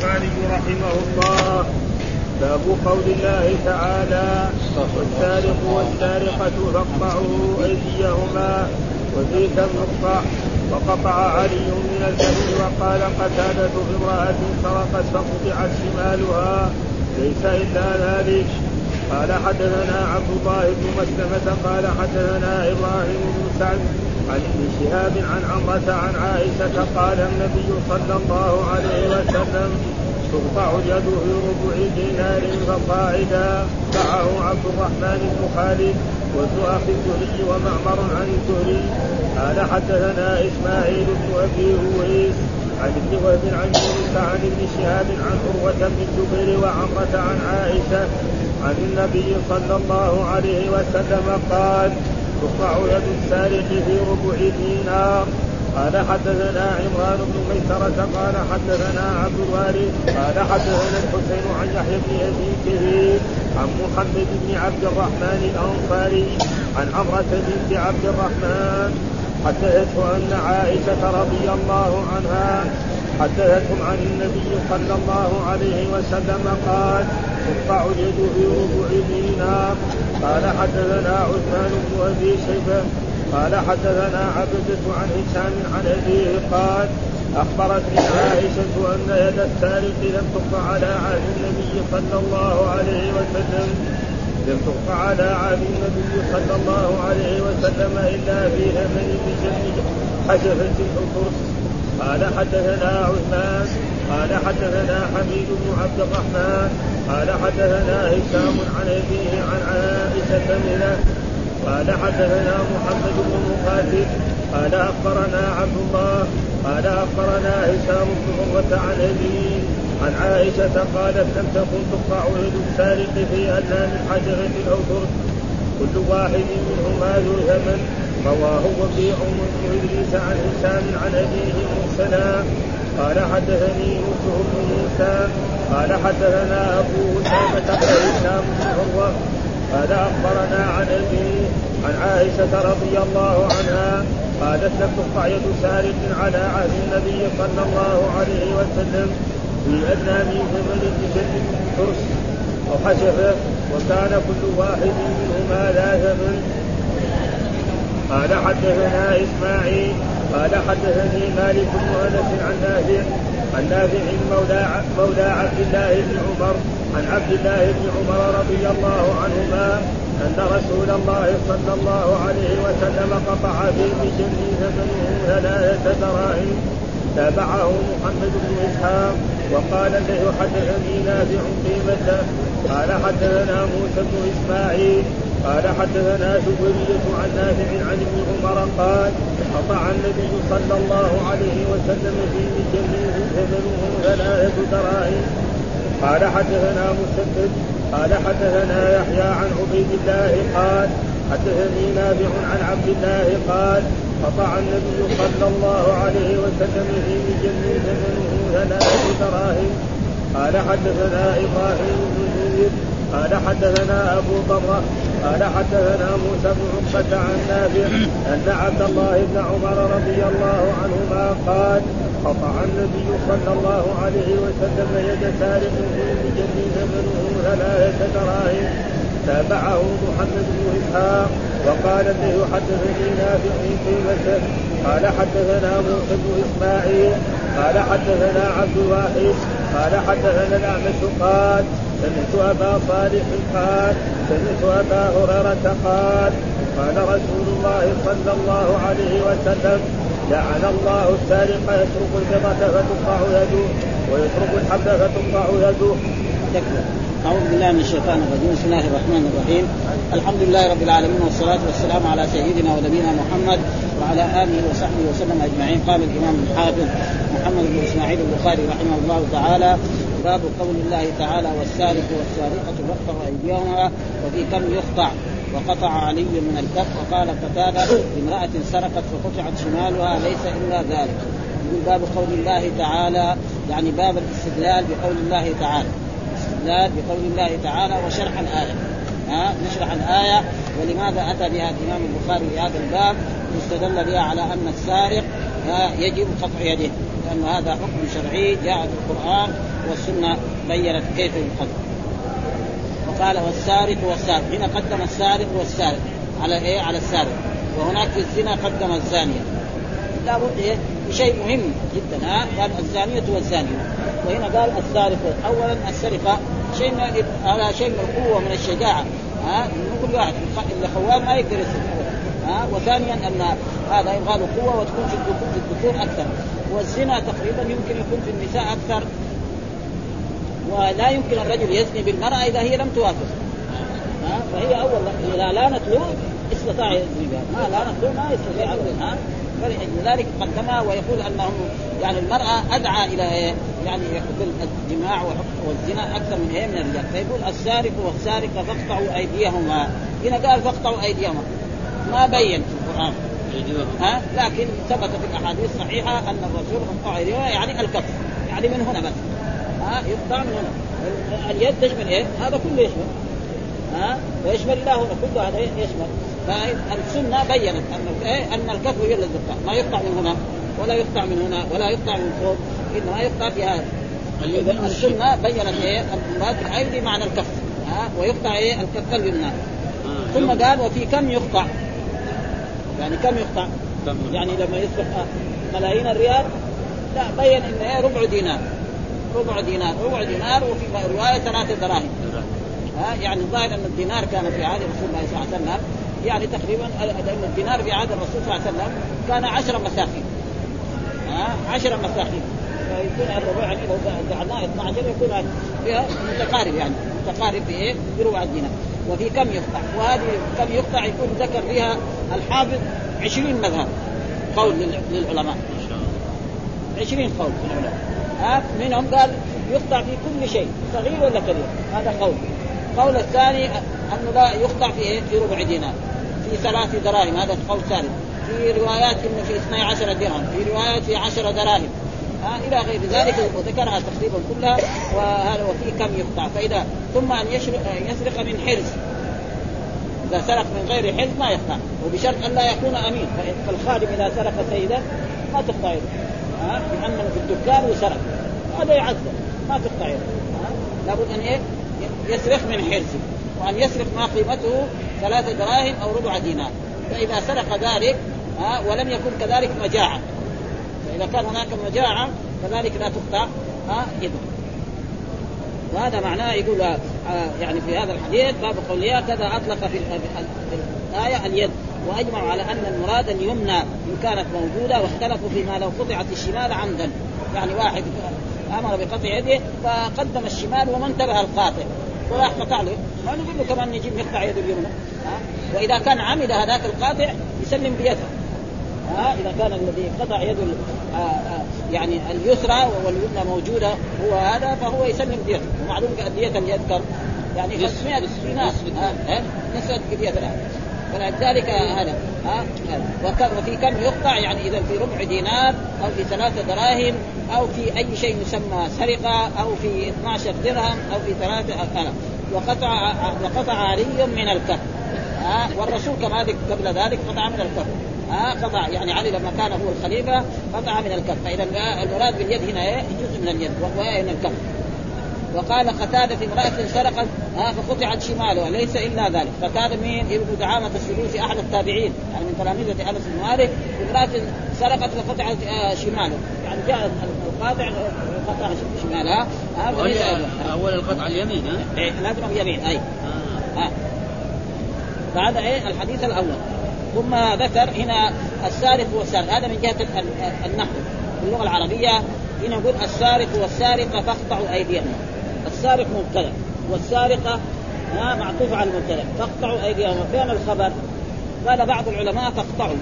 البخاري رحمه الله. باب قول الله تعالى والسارق والسارقة فاقطعوا أيديهما كم نقطع وقطع علي من الكذب وقال قتادة امرأة سرقت فقطعت شمالها. ليس إلا ذلك. قال حدثنا عبد الله بن مسلمة قال حدثنا إبراهيم بن سعد عن ابن شهاب عن عمرة عن عائشة قال النبي صلى الله عليه وسلم تقطع اليد في ربع دينار فصاعدا دعاه عبد الرحمن بن خالد أخي الزهري ومعمر عن الزهري قال حدثنا إسماعيل بن أبي هويس عن ابن وهب عن يونس عن ابن شهاب عن عروة بن الزبير وعمرة عن عائشة عن النبي صلى الله عليه وسلم قال تقطع يد السارق في ربع دينار. قال حدثنا عمران بن ميسرة قال حدثنا عبد الوارث قال حدثنا الحسين عن يحيى بن أبي كثير عن محمد بن عبد الرحمن الأنصاري عن عمرة بنت عبد الرحمن حدثته أن عائشة رضي الله عنها حدثتهم عن النبي صلى الله عليه وسلم قال تقطع اليد في ربع دينار قال حدثنا عثمان بن أبي شيبة. قال حدثنا عبدة عن هشام عن أبيه. قال أخبرتني عائشة أن يد السارق لم تقطع على عهد النبي صلى الله عليه وسلم. لم تقطع على عهد النبي صلى الله عليه وسلم إلا في ثمن بجنب حشفة الفرس قال حدثنا عثمان قال حدثنا حميد بن عبد الرحمن قال حدثنا هشام عن أبيه عن عائشة منه قال حدثنا محمد بن مقاتل قال أخبرنا عبد الله قال أخبرنا هشام بن عروة عن ابي عن عائشة قالت لم تكن تقطع يد السارق في أدنى من أو ترك كل واحد منهما ذو ثمن رواه وكيع بن ادريس عن هشام عن أبيه مرسلا. قال حدثني يوسف بن موسى. قال حدثنا أبو أسامة هشام بن عروة. قال أخبرنا عن ابي عن عائشة رضي الله عنها. قالت لم تقطع يد سارق على عهد النبي صلى الله عليه وسلم في أدنى من ثمن بشد ترس أو حشفه. وكان كل واحد منهما لا ثمن قال حدثنا إسماعيل قال حدثني مالك بن أنس عن نافع عن نافع مولى مولى عبد الله بن عمر عن عبد الله بن عمر رضي الله عنهما أن رسول الله صلى الله عليه وسلم قطع في بشر ثمنه ثلاثة دراهم تابعه محمد بن إسحاق وقال له حدثني نافع قيمته قال حدثنا موسى بن إسماعيل قال حدثنا شبرية عن نافع عن ابن عمر قال قطع النبي صلى الله عليه وسلم في بشر ثمنه ثلاثة دراهم. قال حدثنا مسدد قال حدثنا يحيى عن عبيد الله قال حدثني نافع عن عبد الله قال قطع النبي صلى الله عليه وسلم في بجن ثمنه ثلاث دراهم. قال حدثنا إبراهيم بن قال حدثنا أبو بره قال حدثنا موسى بن عقبة عن نافع أن عبد الله بن عمر رضي الله عنهما قال قطع النبي صلى الله عليه وسلم يد سارق بجد ثمنه ثلاثة دراهم تابعه محمد بن إسحاق وقال له حدثني نافع في قيمته قال حدثنا موسى بن إسماعيل قال حدثنا عبد الواحد قال حدثنا الأعمش قال سمعت أبا صالح قال سمعت أبا هريرة قال قال رسول الله صلى الله عليه وسلم لعن الله السارق يترك الفضة فتقطع يده ويترك الحب فتقطع يده. أعوذ بالله من الشيطان الرجيم، بسم الله الرحمن الرحيم، الحمد لله رب العالمين والصلاة والسلام على سيدنا ونبينا محمد وعلى آله وصحبه وسلم أجمعين، قال الإمام الحافظ محمد بن إسماعيل البخاري رحمه الله تعالى باب قول الله تعالى والسارق والسارقة فاقطعوا أيديهما وفي كم يقطع وقطع علي من الكف وقال قتادة امرأة سرقت فقطعت شمالها ليس إلا ذلك. يقول باب قول الله تعالى يعني باب الاستدلال بقول الله تعالى. الاستدلال بقول الله تعالى وشرح الآية. ها؟ نشرح الآية. ولماذا أتى بها الإمام البخاري في هذا الباب؟ استدل بها على أن السارق يجب قطع يده. لأن هذا حكم شرعي جاء في القرآن والسنة بينت كيف يقدم. وقال والسارق والسارق. هنا قدم السارق والسارق. على إيه؟ على السارق. وهناك في الزنا قدم الزانية. لابد إيه؟ بشيء مهم جدا ها؟ قال الزانية والزانية. وهنا قال السارق اولا السرقة شيء هذا شيء من القوة من الشجاعة ها؟ كل واحد اللي خوان ما يقدر يسرق ها؟ وثانيا أن هذا يبغى له قوة وتكون في الذكور في الذكور أكثر. والزنا تقريبا يمكن يكون في النساء أكثر. ولا يمكن الرجل يزني بالمرأة إذا هي لم توافق ها؟ فهي أول إذا لانت له استطاع يزني بها. ما لانت له ما يستطيع ابدا ها؟ فلذلك قدمها ويقول انهم يعني المرأة أدعى إلى يعني حب الجماع والزنا أكثر من إيه؟ من الرجال. فيقول السارق والسارقة فاقطعوا أيديهما. هنا قال فاقطعوا أيديهما. ما بين في القرآن. ها؟ لكن ثبت في الأحاديث الصحيحة أن الرسول قطع أيديهما يعني الكف. يعني من هنا بس. ها؟ يقطع من هنا. اليد تشمل إيه؟ هذا كله يشمل. ها؟ ويشمل الله هنا كله هذا يشمل. فالسنه بينت أن إيه؟ أن الكف هي يقطع ما يقطع من هنا ولا يقطع من هنا ولا يقطع من فوق. إنما يقطع في هذا. السنة بينت إيه؟ المراد بالايدي معنى الكف ها؟ ويقطع إيه؟ الكف اليمنى آه. ثم قال وفي كم يقطع؟ يعني كم يقطع؟ يعني لما يسبق ملايين الريال لا بين إن إيه؟ ربع دينار. ربع دينار. ربع دينار وفي رواية ثلاثة دراهم. ها؟ يعني الظاهر أن الدينار كان في عهد رسول الله صلى الله عليه وسلم يعني تقريبا لأن الدينار في عهد الرسول صلى الله عليه وسلم كان عشر مساخين. ها؟ عشر مساخين. فيكون الربع يعني لو جعلناه 12 يكون متقارب يعني. متقارب في إيه؟ بربع الدينار. وفي كم يقطع؟ وهذه كم يقطع؟ يكون ذكر فيها الحافظ 20 مذهب. قول للعلماء. 20 قول للعلماء. ها؟ منهم قال يقطع في كل شيء. صغير ولا كبير؟ هذا قول. القول الثاني أنه لا يقطع في إيه؟ في ربع دينار في ثلاث دراهم هذا القول الثالث. في روايات إنه في 12 درهم في روايات في 10 دراهم. ها إلى غير ذلك وذكرها تقريبا كلها وهذا وفي كم يقطع فإذا ثم أن يسرق من حرز إذا سرق من غير حرز ما يقطع وبشرط أن لا يكون أمين. فالخادم إذا سرق سيدا ما تقطع يده. ها لأنه في الدكان وسرق. هذا يعذب. ما تقطع يده. لابد أن إيه؟ يسرق من حرزه وأن يسرق ما قيمته ثلاثة دراهم أو ربع دينار. فإذا سرق ذلك ها ولم يكن كذلك مجاعة فإذا كان هناك مجاعة كذلك لا تقطع ها يده وهذا معناه يقول آه يعني في هذا الحديث باب قولها كذا أطلق في الآية اليد. واجمعوا على أن المراد اليمنى إن كانت موجودة واختلفوا فيما لو قطعت الشمال عمدا يعني واحد أمر بقطع يده فقدم الشمال وما انتبه القاطع. وراح قطع له. ما نقول له كمان نجيب نقطع يده اليمنى ها؟ وإذا كان عمد هذاك القاطع يسلم بيده. ها؟ إذا كان الذي قطع يده آه آه يعني اليسرى واليمنى موجودة هو هذا فهو يسلم بيده. ومعلوم دية اليد كم؟ يعني 500 دينار نسبة دية فلذلك هذا ها؟ وفي كم يقطع؟ يعني إذا في ربع دينار أو في ثلاثة دراهم أو في أي شيء يسمى سرقة أو في 12 درهم أو في ثلاثة ألف وقطع وقطع علي من الكف. ها؟ والرسول كما قبل ذلك قطع من الكف. ها؟ قطع. يعني علي لما كان هو الخليفة قطع من الكف. فإذا المراد باليد هنا إيه؟ جزء من اليد. وهو من الكف. وقال قتادة في امرأة سرقت ها فقطعت شمالها ليس إلا ذلك. قتاده مين؟ ابن دعامة السدوسي أحد التابعين يعني من تلاميذة أنس بن مالك. امرأة سرقت فقطعت شماله يعني جاء القاطع قطع شمالها اول القطع اليمين ها؟ إيه لازم اليمين أي. آه. آه. فهذا إيه؟ الحديث الأول. ثم ذكر هنا السارق والسارق. هذا من جهة النحو. في اللغة العربية هنا يقول السارق والسارقة فاقطعوا ايديهم السارق مبتدا والسارقة معطوف على المبتدا فاقطعوا ايديهم فين الخبر؟ قال بعض العلماء فاقطعوا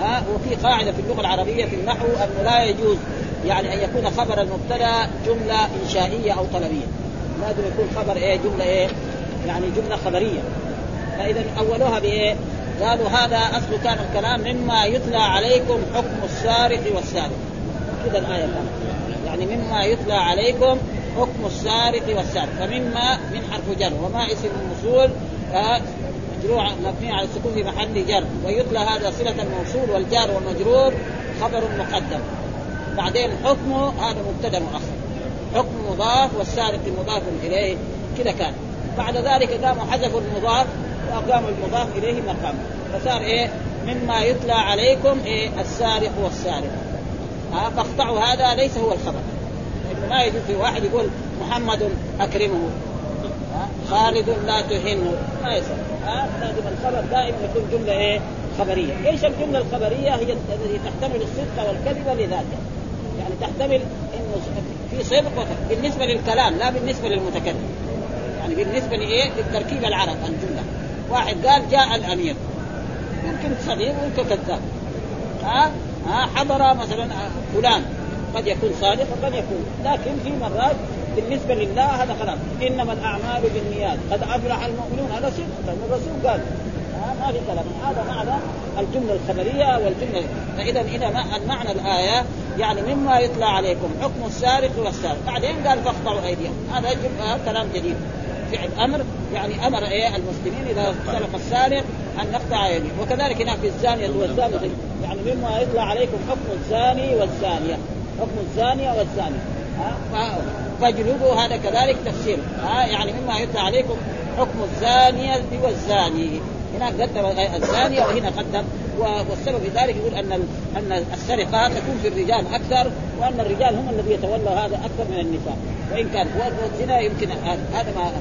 ها؟ وفي قاعدة في اللغة العربية في النحو انه لا يجوز يعني أن يكون خبر المبتدا جملة إنشائية أو طلبية. لازم يكون خبر إيه؟ جملة إيه؟ يعني جملة خبرية. فإذا أولوها بإيه؟ قالوا هذا أصل كان الكلام مما يتلى عليكم حكم السارق والسارق. كذا الايه كانت يعني مما يتلى عليكم حكم السارق والسارق. فمما من حرف جر وما اسم الموصول مجروع مبني على السكون في محل جر. ويتلى هذا صلة الموصول والجار والمجرور خبر مقدم. بعدين حكمه هذا مبتدأ مؤخر. حكم مضاف والسارق مضاف إليه كذا كان. بعد ذلك قاموا حذفوا المضاف واقاموا المضاف إليه مقام. فصار إيه؟ مما يتلى عليكم إيه؟ السارق والسارق ها فاقطعوا هذا ليس هو الخبر. ما يجوز في واحد يقول محمد أكرمه خالد لا تهنه ما يصير لازم الخبر دائما يكون جملة إيه خبرية، إيش الجملة الخبرية؟ هي التي تحتمل الصدق والكذب لذاتها. يعني تحتمل إنه في صدق بالنسبة للكلام لا بالنسبة للمتكلم. يعني بالنسبة لإيه؟ للتركيب العرب الجملة. واحد قال جاء الأمير يمكن صديق ويمكن كذاب. ها ها حضر مثلا فلان قد يكون صادق وقد يكون. لكن في مرات بالنسبة لله هذا خلاص إنما الأعمال بالنيات. قد أفلح المؤمنون. هذا صدق لأن الرسول قال ما في كلام. هذا معنى الجملة الخبرية والجملة. فإذا إذا المعنى الآية يعني مما يطلع عليكم. حكم السارق والسارق. بعدين قال فاقطعوا أيديهم. هذا كلام جديد. فعل أمر. يعني أمر إيه؟ المسلمين إذا سرق السارق أن نقطع ايديهم وكذلك هناك الزانية والزاني يعني مما يطلع عليكم حكم الزاني والزانية. حكم الزانيه والزاني فاجلدوا هذا كذلك تفسير. ها؟ يعني مما يطلع عليكم حكم الزانيه والزاني. هناك قدم الزانيه وهنا قدم. والسبب في ذلك يقول أن أن السرقة تكون في الرجال أكثر وأن الرجال هم الذي يتولوا هذا أكثر من النساء. وإن كان والزنا يمكن هذا ما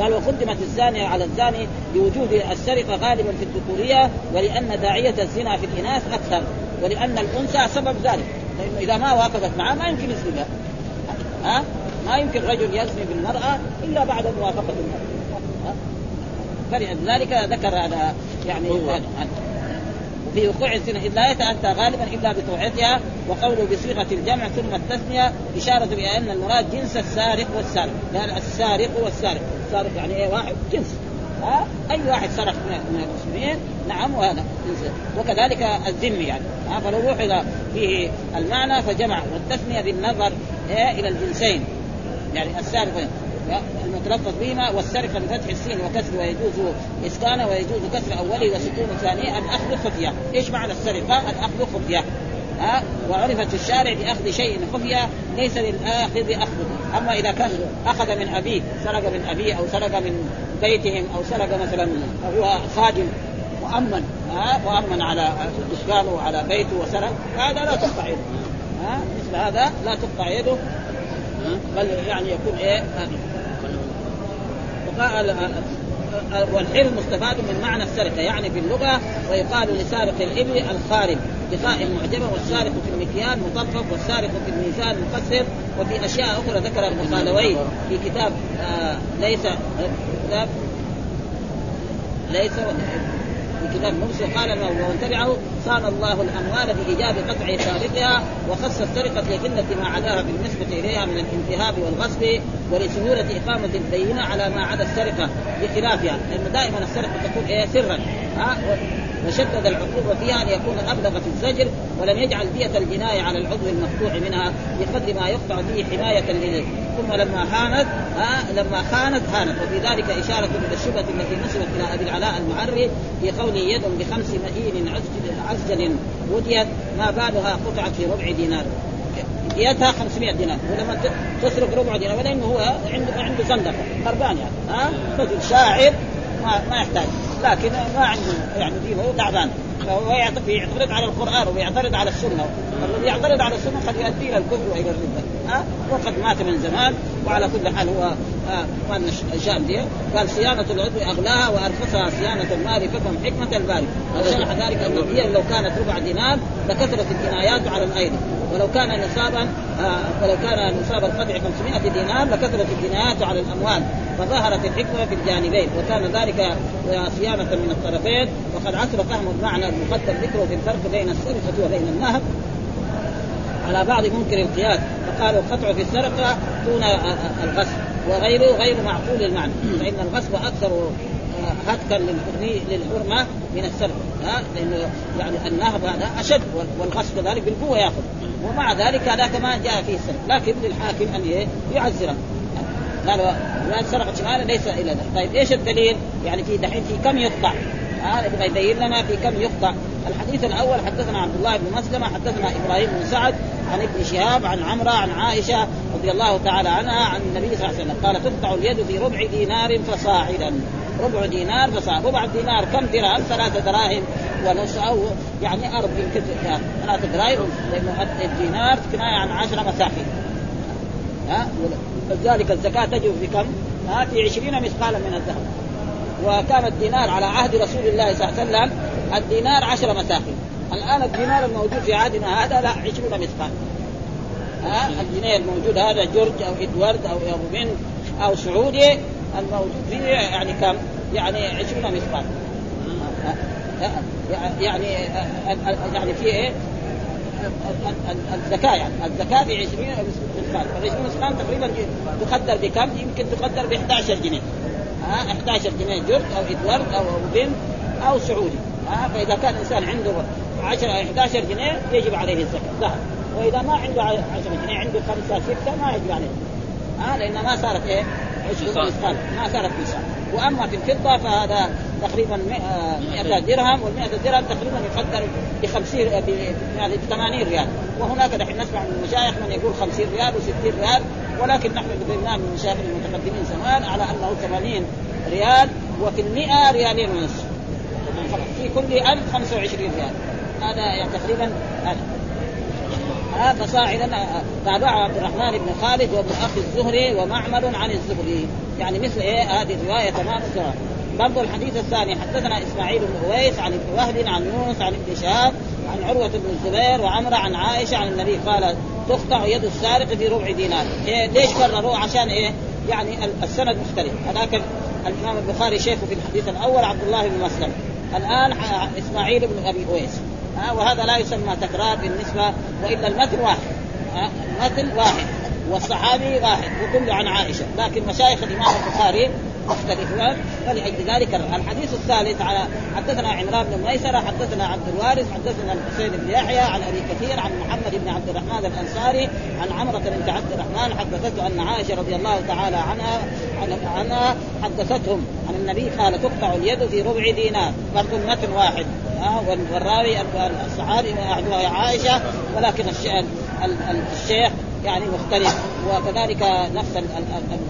قال وقدمت الزانية على الزاني لوجود السرقة غالبا في الذكورية ولأن داعية الزنا في الإناث أكثر ولأن الأنثى سبب ذلك. لأنه إذا ما وافقت معه ما يمكن يزني بها ها؟ ما يمكن رجل يزني بالمرأة إلا بعد موافقة المرأة. فلذلك ذكر هذا يعني في وقوع الزنا إذ لا يتأتى غالبا إلا بطوعتها وقوله بصيغة الجمع ثم التثنية إشارة بأن المراد جنس السارق والسارق. قال السارق والسارق. السارق يعني إيه؟ واحد جنس. ها؟ أي واحد سرق من المسلمين نعم وهذا. وكذلك الذمي يعني. ها؟ فلو وحد فيه المعنى فجمع والتثنية بالنظر إيه إلى الجنسين. يعني السارق المتلفظ بهما والسرقه بفتح السين وكسر ويجوز إسكانه ويجوز كسر أوله وسكون ثانية. الأخذ خفية، إيش معنى السرقه؟ الأخذ خفية، ها؟ وعرفت في الشارع بأخذ شيء خفية ليس للآخذ أخذه، أما إذا كان أخذ من أبيه سرق من أبيه أو سرق من بيتهم أو سرق مثلا هو خادم مؤمن ها مؤمن على دكانه وعلى بيته وسرق هذا لا تقطع يده ها مثل هذا لا تقطع يده بل يعني يكون إيه وقال والحر مستفاد من معنى السرقة يعني في اللغة ويقال لسارق الإبل الخارب بخاء معجمه والسارق في المكيال مطفف والسارق في الميزان مقصر وفي أشياء أخرى ذكر البخالوي في كتاب آه ليس كتاب ليس في كتاب موسى قال ومن تبعه صان الله الأموال بإيجاب قطع سارقها وخص السرقة لقله ما عداها بالنسبة إليها من الانتهاب والغصب ولسهولة إقامة البينه على ما عدا السرقة بخلافها. لأنه دائما السرقة تكون إيه؟ سرا. ها؟ وشدد العقوبة فيها أن يكون أبلغ في الزجر ولم يجعل دية الجناية على العضو المقطوع منها بقدر ما يقطع به حماية لله ثم لما خانت ها لما خانت هانت وفي ذلك إشارة إلى الشبهة التي نسبت إلى أبي العلاء المعري في قوله يد بخمس مئين عزجل, وديت ما بالها قطعت في ربع دينار. ديتها 500 دينار. ولما تسرق ربع دينار ولأنه هو عنده عنده زندقه خربان يعني. ها؟ رجل شاعر ما ما يحتاج. لكن ما عنده يعني دين هو تعبان. فهو يعترض على القرآن ويعترض على السنة. الذي يعترض على السنة قد يؤدي إلى الكفر وإلى الرده ها؟ وقد مات من زمان وعلى كل حال هو ما الشان دي قال صيانة العضو أغلاها وأرخصها صيانة المال فكم حكمة الباري. وشرح ذلك أن الدية لو كانت ربع دينار لكثرت الجنايات على الأيدي. ولو كان نصابا آه ولو كان نصاب القطع 500 دينار لكثرت الجنايات على الأموال. فظهرت الحكمة في الجانبين. وكان ذلك صيانة من الطرفين. وقد عسر فهم المعنى المقدم ذكره في الفرق بين السرقة وبين النهب. على بعض منكر القياس فقالوا القطع في السرقة دون الغصب وغيره غير معقول المعنى فإن الغصب أكثر هتكا للحرمة من السرقة ها؟ لأنه يعني النهب هذا أشد والغصب كذلك بالقوة يأخذ ومع ذلك هذا كمان جاء فيه السرقة لكن للحاكم أن يعزره قالوا لا سرقة شمالة ليس إلى ذلك. طيب إيش الدليل؟ يعني في دحين في كم يقطع؟ هذا يبين لنا في كم يقطع. الحديث الأول حدثنا عبد الله بن مسلمة حدثنا إبراهيم بن سعد عن ابن شهاب عن عمرة عن عائشة رضي الله تعالى عنها عن النبي صلى الله عليه وسلم. قال تقطع اليد في ربع دينار فصاعدا. ربع دينار فصاع. ربع دينار كم درهم؟ ثلاثة دراهم ونص أو يعني أرض يمكن ثلاثة دراهم لأنه الدينار كناية عن عشرة مساحين ها؟ ولذلك الزكاة تجب في كم؟ ها؟ في عشرين مثقالا من الذهب. وكان الدينار على عهد رسول الله صلى الله عليه وسلم الدينار عشرة مساحين الآن الدينار الموجود في عهدنا هذا لا عشرون مثقال ها؟ الجنيه الموجود هذا جورج أو إدوارد أو ابو أو سعودي الموجود فيه يعني كم؟ يعني 20 مثقال يعني يعني في إيه؟ الزكاة يعني. الزكاة في 20 مثقال فال 20 مثقال تقريبا تقدر بكم؟ يمكن تقدر ب 11 جنيه. ها 11 جنيه جرد أو إدوارد أو بنت أو سعودي ها فإذا كان الانسان عنده 10 11 جنيه يجب عليه الزكاة ذهب. وإذا ما عنده 10 جنيه عنده خمسة ستة ما يجب عليه. ها لأن ما صارت إيه؟ 20 مثقال ما صارت نصاب وأما في الفضة فهذا تقريبا 100 درهم وال100 درهم تقريبا يقدر ب 50 يعني ب 80 ريال. وهناك دحين نسمع من المشايخ من يقول 50 ريال و60 ريال ولكن نحن ذكرناه من المشايخ المتقدمين زمان على أنه 80 ريال وفي المئة ريالين ونصف في كل 1000 25 ريال. هذا يعني تقريبا هذا صاعدا تابعه عبد الرحمن بن خالد وابن أخي الزهري ومعمر عن الزهري. يعني مثل إيه؟ هذه الرواية تمام. برضو الحديث الثاني حدثنا إسماعيل بن أويس عن ابن وهب عن يونس عن ابن شهاب عن عروة بن الزبير وعمره عن عائشة عن النبي قال تقطع يد السارق في ربع دينار. إيه؟ ليش كرروا عشان إيه؟ يعني السند مختلف. هذاك الإمام البخاري شيخه في الحديث الأول عبد الله بن مسلم. الآن إسماعيل بن أبي أويس. ها وهذا لا يسمى تكرار بالنسبة وإلا المتن واحد. المتن واحد والصحابي واحد وكله عن عائشة. لكن مشايخ الإمام البخاري مختلفون فلأجل ذلك الحديث الثالث على حدثنا عمران بن ميسرة حدثنا عبد الوارث حدثنا الحسين بن يحيى عن أبي كثير عن محمد بن عبد الرحمن الأنصاري عن عمرة بنت عبد الرحمن حدثته أن عائشة رضي الله تعالى عنها عنها حدثتهم عن النبي قال تقطع اليد في ربع دينار. برضو المتن واحد. ها والراوي الصحابي احدها عائشة ولكن الشيخ يعني مختلف. وكذلك نفس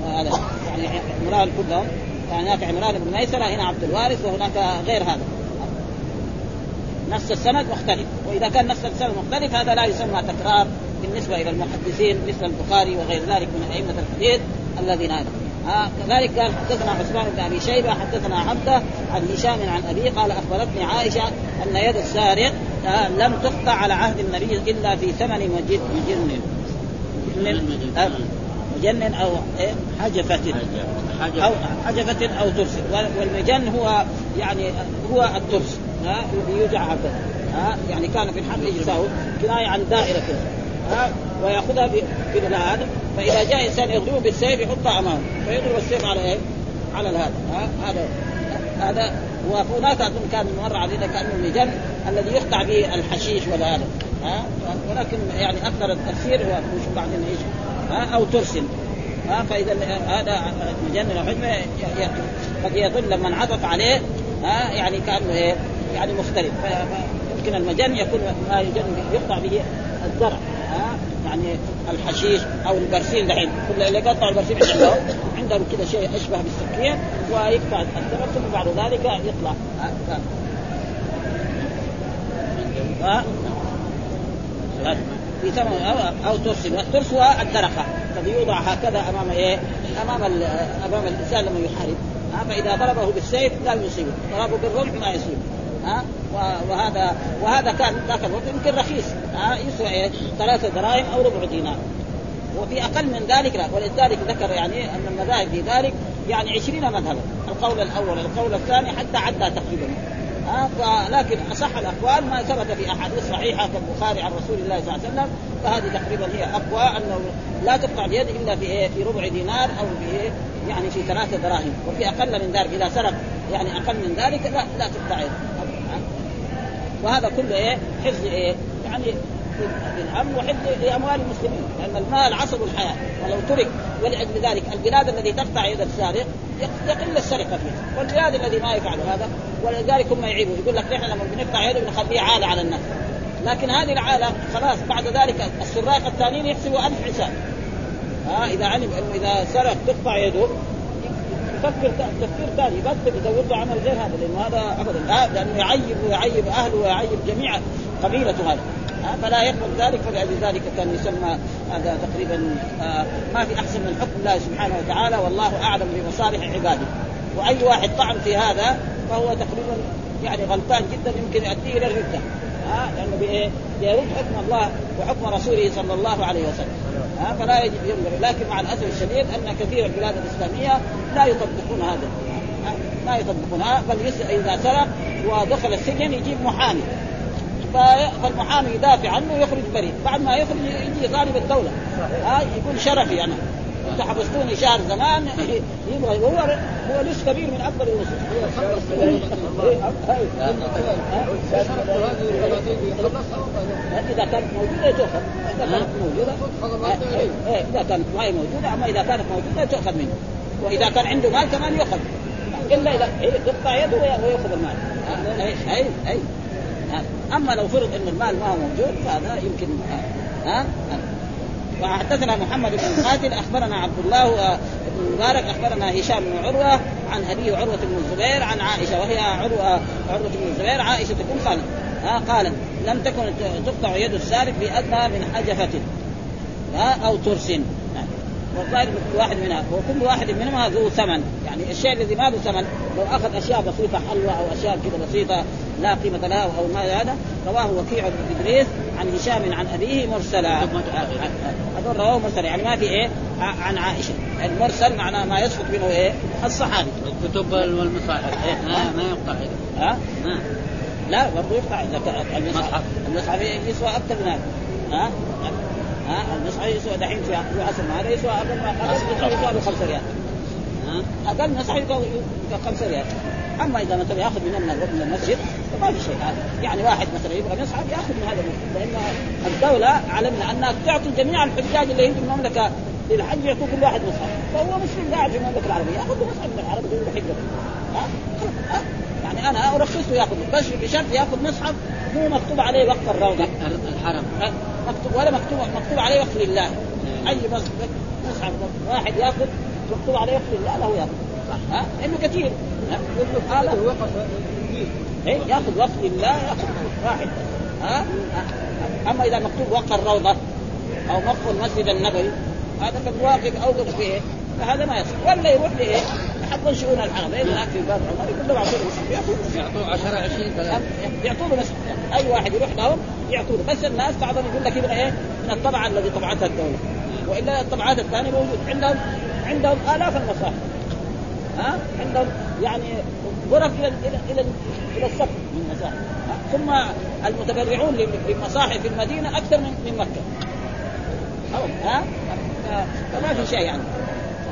هذا يعني عمران كلهم هناك عمران بن ميسرة هنا عبد الوارث وهناك غير هذا. نفس السند مختلف. وإذا كان نفس السند مختلف هذا لا يسمى تكرار بالنسبة إلى المحدثين مثل البخاري وغير ذلك من أئمة الحديث الذين هذا. آه كذلك قال حدثنا عثمان بن أبي شيبة حدثنا عبدة عن هشام عن أبي قال أخبرتني عائشة أن يد السارق آه لم تقطع على عهد النبي إلا في ثمن مجن. مجن مجن أو إيه؟ حجفة أو حجفة أو ترس. والمجن هو يعني هو الترس. ها؟ يوجع هكذا. ها؟ يعني كان في الحرب يساوي كناية عن دائرة ها؟ ويأخذها هذا فإذا جاء إنسان يضربه بالسيف يحطها أمامه. فيضرب السيف على إيه؟ على هذا ها؟ هذا. هذا وهناك أظن كان مر علينا كأنه المجن الذي يقطع به الحشيش ولا هذا ها؟ ولكن يعني أكثر التفسير هو مش بعدين إيش؟ ها أو ترسل. ها فإذا هذا مجن الحجمه قد يظن لما انعطف عليه ها يعني كأنه إيه يعني مختلف. فيمكن المجن يكون ما يجن يقطع به الزرع ها يعني الحشيش أو البرسيم دحين. كل اللي يقطع البرسيم عندهم عندهم كذا شيء اشبه بالسكين ويقطع الزرع ثم بعد ذلك يطلع. ها ها. في ثمن أو أو ترس والترس هو الدرقة. الذي يوضع هكذا أمام إيه؟ أمام أمام الإنسان لما يحارب. فاذا ضربه بالسيف لا يصيبه. ضربه بالرمح ما يصيبه. ها؟ وهذا وهذا كان ذاك الوقت يمكن رخيص. ها؟ يسوى إيه؟ ثلاثة دراهم أو ربع دينار. وفي أقل من ذلك لا. ولذلك ذكر يعني أن المذاهب في ذلك يعني عشرين مذهبا. القول الأول القول الثاني حتى عدى تقريبا. ها لكن أصح الأقوال ما ثبت في أحاديث صحيحة كالبخاري عن رسول الله صلى الله عليه وسلم فهذه تقريبا هي أقوى أنه لا تقطع اليد إلا في إيه؟ في ربع دينار أو في إيه؟ يعني في ثلاثة دراهم وفي أقل من ذلك إذا سرق يعني أقل من ذلك لا لا تقطع يد وهذا كله إيه؟ حفظ إيه؟ يعني للامن وحفظ لأموال المسلمين لأن المال عصب الحياة. ولو ترك ولأجل ذلك البلاد التي تقطع يد السارق يقل السرقة فيها. والبلاد الذي ما يفعل هذا ولذلك هم يعيبوا. يقول لك نحن لما بنقطع يده بنخليه عالة على الناس. لكن هذه العالة خلاص بعد ذلك السراق الثانيين يحسبوا ألف حساب. ها إذا علم إنه إذا سرق تقطع يده يفكر تفكير ثاني. يبطل يزود له عمل غير هذا لأنه هذا ابدا. لا لأنه يعيب ويعيب أهله ويعيب جميع قبيلته هذا. فلا يقبل ذلك فلأجل ذلك كان يسمى هذا تقريبا آه ما في أحسن من حكم الله سبحانه وتعالى والله أعلم بمصالح عباده. وأي واحد طعن في هذا فهو تقريبا يعني غلطان جدا يمكن يؤديه إلى الردة. ها لأنه بإيه؟ يرد حكم الله وحكم رسوله صلى الله عليه وسلم. ها فلا يجب ينظر. لكن مع الأسف الشديد أن كثير البلاد الإسلامية لا يطبقون هذا. لا يطبقونها بل إذا سرق ودخل السجن يجيب محامي. فالمحامي يدافع عنه ويخرج بريء بعد ما يخرج يجي طالب الدولة. ها يقول شرفي أنا. انت حبستوني شهر زمان. يبغى هو هو لص كبير من اكبر اللصوص إذا كانت موجودة تؤخذ. إذا كانت موجودة. إذا كانت ما موجودة أما إذا كانت موجودة تؤخذ منه. وإذا كان عنده مال كمان يؤخذ. الا اذا يقطع يده ويأخذ المال. اي اي اي أما لو فرض إن المال ما هو موجود فهذا يمكن ها وحدثنا محمد بن قاتل أخبرنا عبد الله بن مبارك أخبرنا هشام بن عروة عن ابيه عروة بن الزبير عن عائشة وهي عروة عروة بن الزبير عائشة تكون قالت ها قالت لم تكن تقطع يد السارق بأدنى من حجفة ها أو ترس. والظاهر كل واحد منها وكل واحد منهما ذو ثمن يعني الشيء الذي ما له ثمن لو اخذ أشياء بسيطة حلوى أو أشياء كذا بسيطة لا قيمة لها أو ما هذا. رواه وكيع بن إدريس عن هشام عن أبيه مرسلا. هذول رواه مرسلا. يعني ما في إيه؟ عن عائشة. المرسل معناه ما يسقط منه إيه؟ الصحابي. الكتب والمصاحف. إيه؟ ما, ما يقطع ها؟ لا برضه يقطع المصحف. المصحف. يسوى أكثر من هذا. ها؟ ها؟ المصحف يسوى دحين في عصر هذا يسوى أقل ما يسوى ب 5 ريال. أقل مصحف يسوى 5 ريال أما إذا مثلا يأخذ من من المسجد فما في شيء هذا. يعني واحد مثلا يبغى مصحف يأخذ من هذا المسجد لأن الدولة علمنا أنها تعطي جميع الحجاج اللي يجوا المملكة للحج يعطوا كل واحد مصحف فهو مسلم قاعد في المملكة العربية. يأخذ مصحف من العرب يقول حجه ها؟ يعني أنا أرخص له يأخذ. بس بشرط يأخذ مصحف مو مكتوب عليه وقت الروضة. الحرم. مكتوب ولا مكتوب مكتوب عليه وقت لله. أي مصحف واحد يأخذ مكتوب عليه وقت لله له ياخذ ها؟ انه كثير. يطلب آلة وقف إيه؟ يأخذ وقت لله يأخذ. واحد. ها؟ أما إذا مكتوب وقت الروضة أو وقف المسجد النبوي هذا قد واقف اوقف فيه فهذا ما يصح. ولا يروح لايه؟ يحضر شؤون الحرم. لأنه هناك في باب عمر يقول له أعطوه مسجد يعطوه 10 20 يعطوه مسجد أي واحد يروح لهم يعطوه. بس الناس بعضهم يقول لك يبغى إيه؟ من الطبعة الذي طبعتها الدولة. وإلا الطبعات الثانية موجود عندهم. عندهم آلاف المصاحف. ها؟ عندهم يعني غرف إلى إلى إلى, إلى السقف من المصاحف ثم المتبرعون للمصاحف في المدينة أكثر من من مكة. ها؟ فما في شيء يعني.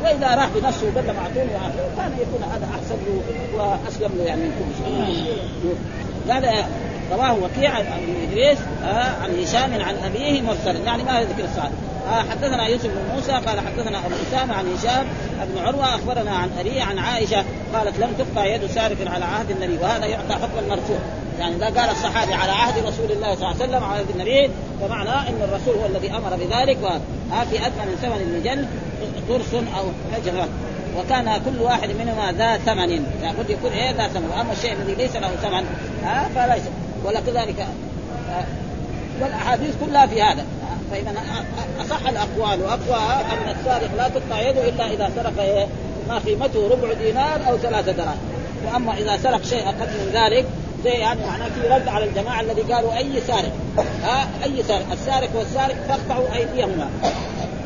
وإذا راح بنفسه وقال له أعطوني كان يكون هذا أحسن له وأسلم له يعني. من كل شيء قال رواه وكيع عن إدريس عن هشام عن أبيه مرسلا يعني ما ذكر الصحابي آه حدثنا يوسف بن موسى قال حدثنا أبو اسامه عن هشام بن عروة أخبرنا عن ابيه عن عائشة قالت لم تقطع يد سارق على عهد النبي وهذا يعطى حكم المرفوع. يعني إذا قال الصحابي على عهد رسول الله صلى الله عليه وسلم على عهد النبي فمعنى إن الرسول هو الذي أمر بذلك وها في أدنى من ثمن المجل قرص أو حجره وكان كل واحد منهما ذا ثمن. لابد يكون إيه ذا ثمن وأما الشيء الذي ليس له ثمن ها فليس. ولا كذلك والأحاديث كلها في هذا. فاذا أصح الأقوال واقواها أن السارق لا تقطع يده إلا إذا سرق؟ ما قيمته ربع دينار أو ثلاثة دراهم. وأما إذا سرق شيء أقل من ذلك زي يعني معناه في رد على الجماعة الذي قالوا أي سارق. ها؟ أي سارق. السارق والسارق فاقطعوا أيديهما.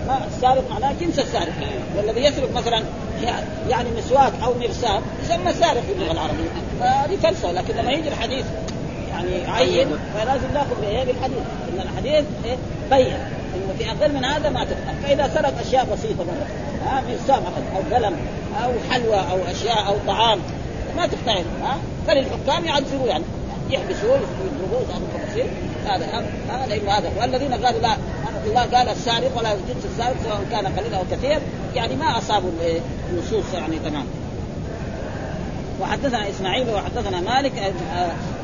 ما؟ السارق معناه جنس السارق. والذي يسرق مثلا يعني مسواك أو مرسال يسمى سارق في اللغة العربية. هذه فلسفه لكن لما يجي الحديث يعني عين فلازم ناخذ بايه بالحديث إن الحديث إيه؟ بين. إنه في أقل من هذا ما تقطع فإذا سرق أشياء بسيطة مثلا ها مرسام أو قلم أو حلوى أو أشياء أو طعام ما تقطع ها. فللحكام يعذروا يعني. يحبسوه يضربوه يضربوا بسيط هذا هذا لأنه هذا والذين قالوا لا الله قال السارق ولا جنس السارق سواء كان قليلا أو كثير يعني ما أصابوا النصوص يعني تمام وحدثنا إسماعيل وحدثنا مالك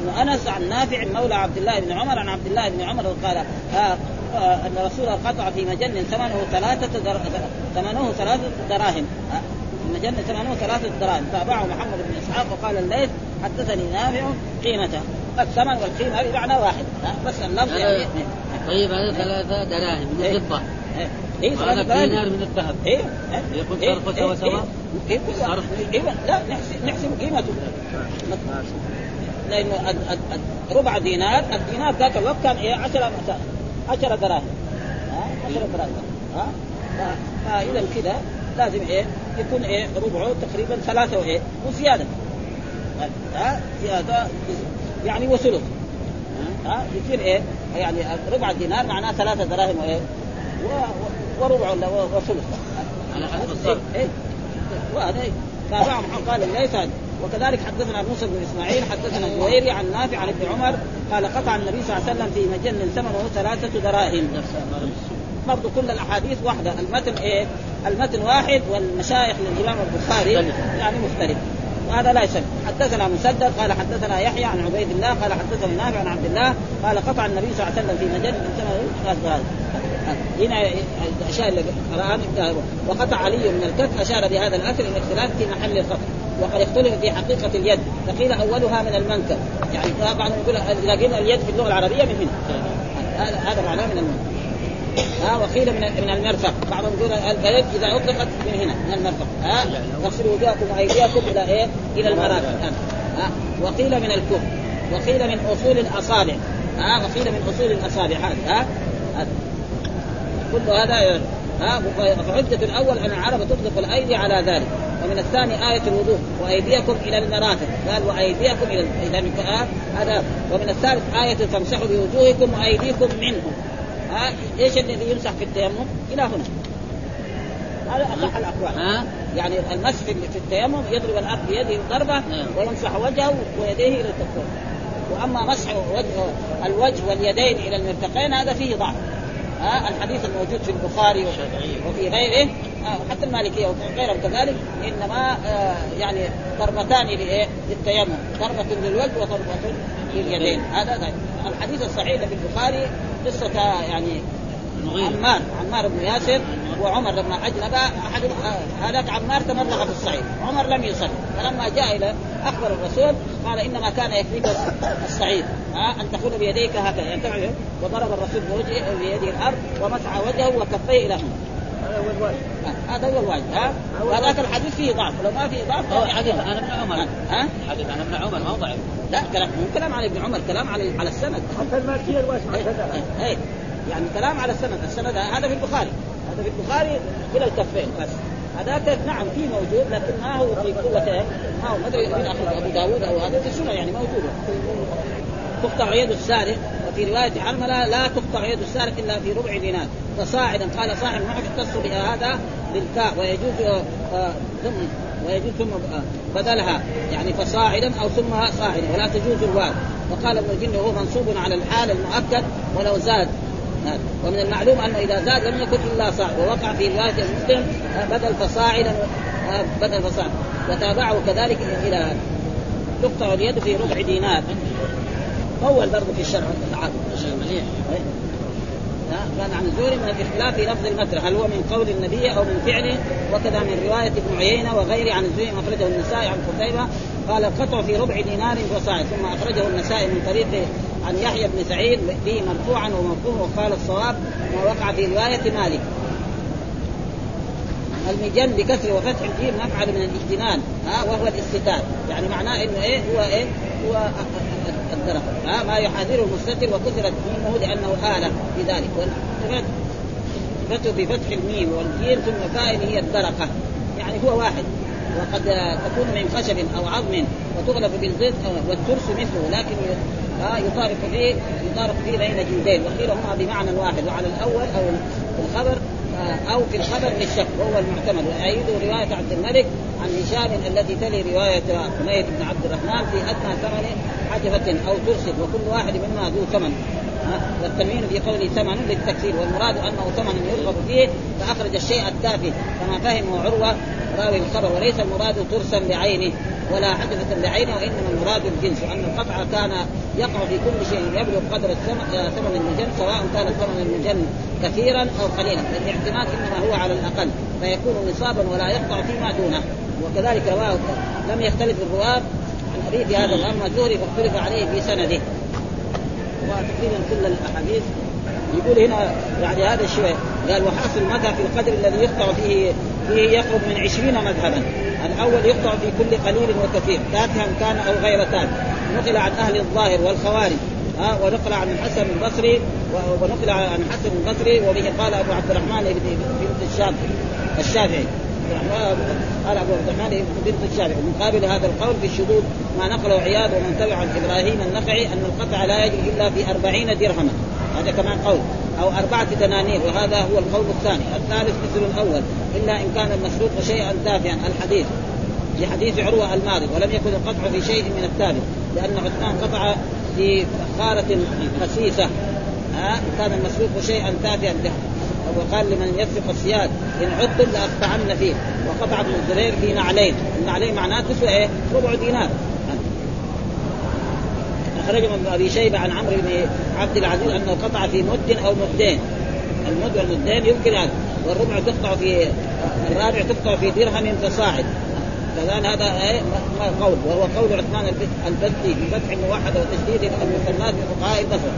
بن أنس عن نافع مولى عبد الله بن عمر عن عبد الله بن عمر قال آه آه أن رسول قطع في مجن ثمنه ثلاثة در... ثمنه ثلاثة دراهم. مجن ثمنه ثلاثة دراهم. تابعه محمد بن إسحاق وقال الليث حدثني نافع قيمته. الثمن والقيمة بمعنى واحد. بس اللفظ يعني طيب هذا ثلاثة دراهم من إيه. الفضة. إيه. وهذا دينار من الذهب. إيه. إيه؟ صرفة إيه؟ سوا إيه؟ إيه؟ لا نحسب نحسب قيمته. لأنه ربع دينار الدينار ذاك الوقت كان إيه؟ 10 10 دراهم. ها؟ 10 دراهم. ها؟ فإذا كذا لازم إيه؟ يكون إيه؟ ربعه تقريبا ثلاثة وإيه؟ وزيادة. ها؟ زيادة. يعني وثلث. ها؟ يصير إيه؟ يعني ربع دينار معناه ثلاثة دراهم وإيه؟ وربع وثلث. على حسب الصرف. إيه؟ وهذا تابعهم قال هذا. وكذلك حدثنا موسى بن إسماعيل حدثنا الجويري عن نافع عن ابن عمر قال قطع النبي صلى الله عليه وسلم في مجن ثمنه ثلاثة دراهم برضو كل الأحاديث واحدة المتن إيه؟ المتن واحد والمشايخ للإمام البخاري. يعني مختلف وهذا لا يسلم حدثنا مسدد قال حدثنا يحيى عن عبيد الله قال حدثني نافع عن عبد الله قال قطع النبي صلى الله عليه وسلم في مجن ثمنه هنا الاشياء اللي قراها وقطع علي من الكف أشار بهذا الأثر إلى اختلاف في محل الخط. وقد اختلف في حقيقة اليد. فقيل أولها من المنكب يعني بعضهم يقول اذا قلنا اليد في اللغة العربية من هنا. هذا معناه من المنكب ها وقيل من من المرفق. بعضهم يقول اليد إذا أطلقت من هنا من المرفق. ها تغسلوا وجوهكم وأيديكم إلى إيه؟ إلى المرافق. ها وقيل من الكف وقيل من أصول الأصابع. ها وقيل من أصول الأصابع. هذا ها كل هذا ها فحجة الأول أن العرب تطلق الأيدي على ذلك. ومن الثاني آية الوضوء وأيديكم إلى المرافق قال وأيديكم إلى إذا هذا. ومن الثالث آية تمسحوا بوجوهكم وأيديكم منه ها إيش الذي يمسح في التيمم؟ إلى هنا. هذا أصح الأقوال. ها؟ يعني المسح في التيمم يضرب الأرض بيده ضربة نعم. ويمسح وجهه ويديه إلى الكفين وأما مسح وجه الوجه واليدين إلى المرفقين هذا فيه ضعف. ها الحديث الموجود في البخاري وفي غيره آه، حتى المالكية وغيرهم كذلك إنما آه، يعني ضربتان لإيه؟ للتيمم ضربة للوجه وضربة لليدين هذا ذلك. الحديث الصحيح في البخاري قصة يعني عمار عمار بن ياسر وعمر لما اجنب أحد هذاك عمار تمرغ في الصعيد. عمر لم يصلي فلما جاء إلى أخبر الرسول قال إنما كان يكفيك الصعيد. ها أن تكون بيديك هكذا. يعني وضرب الرسول بوجهه بيده الأرض ومسح وجهه وكفيه إلى هنا هذا هو الواجب. هذا هو الواجب. ها وهذاك الحديث فيه ضعف. ولو ما فيه ضعف هو فهو حديث عن ابن عمر. ها؟ حديث عن ابن عمر ما هو ضعيف لا كلام مو كلام على ابن عمر كلام على على السند. حتى المالكية الواجب. كذا إيه، إيه. يعني كلام على السند. السند هذا في البخاري. هذا في البخاري إلى الكفين بس. هذاك نعم في موجود لكن ما هو في قوة ما هو ما أدري من اخذ أبو داوود أو هذا في السنة يعني موجوده تقطع يد السارق وفي رواية حرمله لا تقطع يد السارق إلا في ربع دينار. فصاعدا قال صاحب المعجم اختص بهذا بالكاء ويجوز آه، ثم ويجوز ثم آه، بدلها. يعني فصاعدا أو ثم صاعدا ولا تجوز الواو. وقال ابن الجن وهو منصوب على الحال المؤكد ولو زاد. ومن المعلوم أنه إذا زاد لم يكن إلا صاع ووقع في رواية مسلم آه، بدل فصاعدا آه، بدل فصاعدا وتابعه كذلك إلى هذا تقطع اليد في ربع دينار. طول برضه في الشرع. مليح. ها، كان عن الزهري من الاختلاف في لفظ المتر. هل هو من قول النبي أو من فعله وكذا من رواية ابن عيينة وغيره عن الزهري أخرجه النسائي عن قتيبة. قال القطع في ربع دينار وصاع ثم أخرجه النسائي من طريق عن يحيى بن سعيد به مرفوعا وموقوفا وقال الصواب ما وقع في رواية مالك. المجن بكسر وفتح الجيم نفعل من الاجتنان ها وهو الاستتار. يعني معناه إنه إيه هو إيه هو الدرق ها ما يحاذره المستتر وكسرت ميمه لأنه آلة في ذلك فتح بفتح الميم والجيم ثم فاعل هي الدرقة يعني هو واحد. وقد تكون من خشب أو عظم وتغلف بالزيت والترس مثله لكن ها يطارق فيه يطارق فيه بين جلدين وقيل هما بمعنى واحد وعلى الأول أو الخبر آه، أو في الخبر للشك وهو المعتمد. وايد رواية عبد الملك عن هشام التي تلي رواية حميد بن عبد الرحمن في أدنى ثمن حجفه أو ترسل وكل واحد منها ذو ثمن. والتنوين في قوله ثمن للتكسير والمراد أنه ثمن يرغب فيه فأخرج الشيء التافه كما فهمه عروة راوي الخبر وليس المراد ترسا بعينه ولا حدثة بعينه وإنما المراد الجنس وأن القطع كان يقع في كل شيء يبلغ قدر ثمن المجن سواء كان ثمن المجن كثيرا أو قليلا. فالاعتماد إنما هو على الأقل فيكون نصابا ولا يقطع فيما دونه. وكذلك رواه لم يختلف الرواه عن حديث هذا واما الزهري فاختلف عليه في سنده. وتقريبا كل الأحاديث. يقول هنا يعني هذا الشيء قال وحاصل المذهب في القدر الذي يقطع فيه فيه يقرب من عشرين مذهبا. الأول يقطع في كل قليل وكثير تافها كان أو غير تافه نقل عن أهل الظاهر والخوارج. ها ونقل عن الحسن البصري ونقل عن الحسن البصري وبه قال أبو عبد الرحمن بن الشافعي الشافعي. قال ابو عبد الرحمن بنت الشافعي مقابل هذا القول في الشذوذ ما نقله عياض ومن تبع عن إبراهيم النخعي أن القطع لا يجري إلا في أربعين درهما. هذا كمان قول. أو أربعة دنانير وهذا هو القول الثاني، الثالث مثل الأول. إلا إن كان المسروق شيئا تافها. الحديث. في حديث عروة الماضي. ولم يكن القطع في شيء من الثالث. لأن عثمان قطع في فخارة خسيسة. ها؟ كان المسروق شيئا تافها. وقال لمن يسرق السياد إن عدتم لاقطعن فيه. وقطع ابن الزبير في نعلين، النعلين معناه تسوى إيه؟ ربع دينار. اخرج ابن أبي شيبة عن عمرو بن عبد العزيز أنه قطع في مد أو مدين. المد والمدين يمكن هذا. والربع تقطع في الرابع تقطع في درهم فصاعد كذلك هذا إيه؟ قول. وهو قول عثمان البدي بفتح موحد وتشديد المثنات من فقهاء البصرة.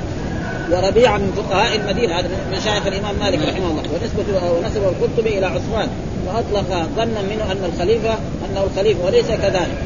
وربيعه من فقهاء المدينة هذا من مشايخ الإمام مالك رحمه الله. ونسبه ونسبه القرطبي إلى عثمان. وأطلق ظنا منه أن الخليفه أنه الخليفة وليس كذلك.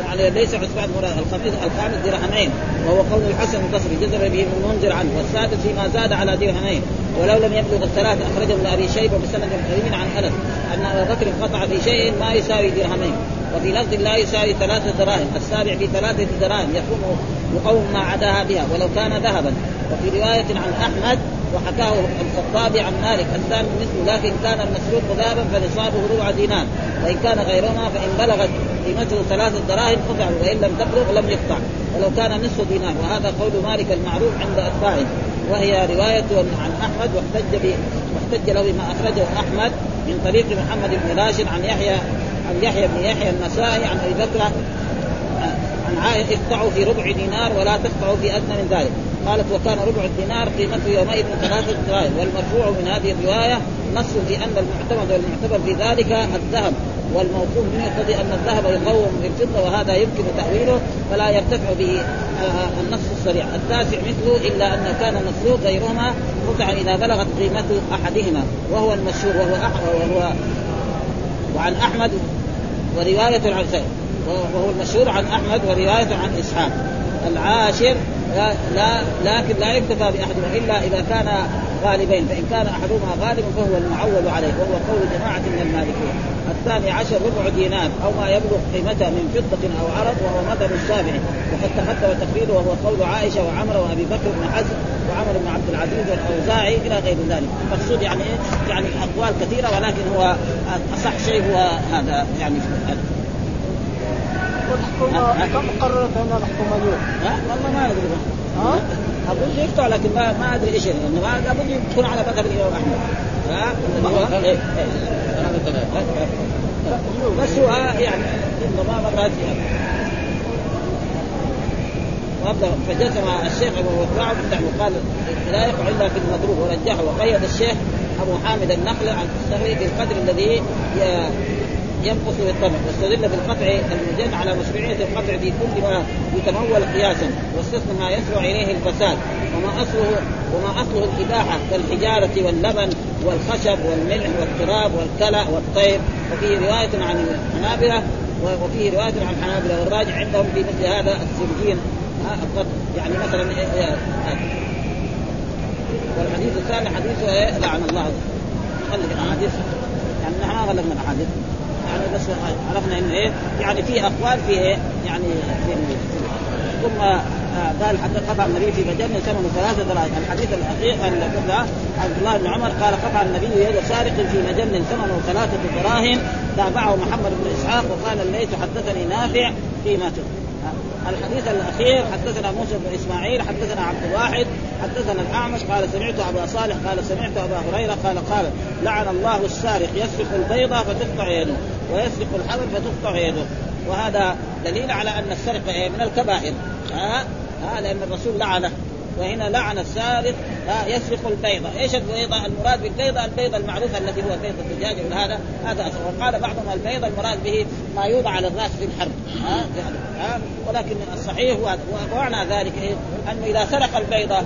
يعني ليس عثمان مراد الخامس الخامس درهمين وهو قول الحسن البصري جزر به ابن المنذر عنه. والسادس فيما زاد على درهمين. ولو لم يبلغ الثلاث أخرجه ابن أبي شيبة بسند قريب عن أنس أن أبا بكر قطع في شيء ما يساوي درهمين. وفي لفظ لا يساوي ثلاثة دراهم السابع في ثلاثة دراهم يكون يقوم ما عداها بها ولو كان ذهبا. وفي رواية عن أحمد وحكاه الخطابي عن مالك الثاني مثله لكن كان المسروق ذهبا فنصابه ربع دينار. وإن كان غيرهما فإن بلغت قيمته ثلاثة دراهم قطع وإن لم تبلغ لم يقطع. ولو كان نصف دينار. وهذا قول مالك المعروف عند أتباعه. وهي رواية عن أحمد واحتج. واحتج له بما أخرجه أحمد من طريق محمد بن راشد عن يحيى عن يحيى بن يحيى النسائي عن أبي بكر عائشة اقطعوا في ربع دينار ولا تقطعوا في أدنى من ذلك. قالت وكان ربع الدينار قيمته يومئذ ثلاثة دراهم. والمرفوع من هذه الرواية نص في أن المعتمد والمعتبر في ذلك الذهب. والموقوف منه يقتضي أن الذهب يقوم بالفضة وهذا يمكن تأويله فلا يرتفع به آه، النص الصريح، التاسع مثله إلا أن كان المسروق غيرهما قطع إذا بلغت قيمة أحدهما. وهو المشهور وهو وهو وعن أحمد ورواية عن وهو المشهور عن أحمد ورواية عن إسحاق. العاشر لا, لكن لا يكتفى باحدهما الا إذا كان غالبين. فإن كان أحدهما غالبا فهو المعول عليه وهو قول جماعة من المالكيه الثاني عشر ربع دينار أو ما يبلغ قيمته من فضة أو عرض وهو مذهب الشافعي. وقد تقدم تقريره وهو قول عائشة وعمر وأبي بكر بن حزم وعمر بن عبد العزيز والأوزاعي إلى غير ذلك. المقصود يعني إيه؟ يعني أقوال كثيرة ولكن هو أصح شيء هو هذا يعني. كم قررت هنا الحكومة اليوم؟ والله ما ادري ها أقول يقطع لكن ما ما ادري إيش لأنه ما لابد يكون على مذهب الامام احمد ها إيه، إيه. بس هو يعني انما مرات وابدا فجزم الشيخ ابو وقاع وقال لا يقع الا في المضروب ورجحه وقيد الشيخ ابو حامد النخل عن السهري في القدر الذي ينقص بالطبع واستدل بالقطع المجن على مشروعية القطع في كل ما يتمول قياسا واستثنى ما يسرع إليه الفساد. وما اصله وما أصله الإباحة كالحجارة واللبن والخشب والملح والتراب والكلى والطير. وفيه رواية عن الحنابله وفيه رواية عن الحنابلة. والراجع عندهم في مثل هذا السجين القطع. يعني مثلا إيه، إيه، والحديث الثاني حديث إيه؟ لعن الله. خلق الأحاديث. يعني نحن ما غلقنا الأحاديث. يعني بس عرفنا إنه إيه؟ يعني في أقوال في إيه؟ يعني في ثم آه، قال حتى قطع النبي في مجنة ثمن ثلاثة دراهم. الحديث الأخير قبل عبد الله بن عمر قال قطع النبي يد سارق في مجنة ثمنه ثلاثة دراهم تابعه محمد بن إسحاق وقال الليث حدثني نافع قيمته الحديث الأخير حدثنا موسى بن إسماعيل حدثنا عبد الواحد حدثنا الأعمش قال سمعت أبا صالح قال سمعت أبا هريرة قال قال لعن الله السارق يسرق البيضه فتقطع يده ويسرق الحبل فتقطع يده. وهذا دليل على أن السرقه؟ من الكبائر. ها؟ ها؟ لأن الرسول لعنه. وهنا لعن السارق يسرق البيضة، إيش البيضة؟ المراد بالبيضة البيضة المعروفة التي هو بيض الدجاج هذا هذا وقال بعضهم البيضة المراد به ما يوضع على الرأس في الحرب ها ها ولكن الصحيح هو ومعنى ذلك إيه؟ أنه إذا سرق البيضة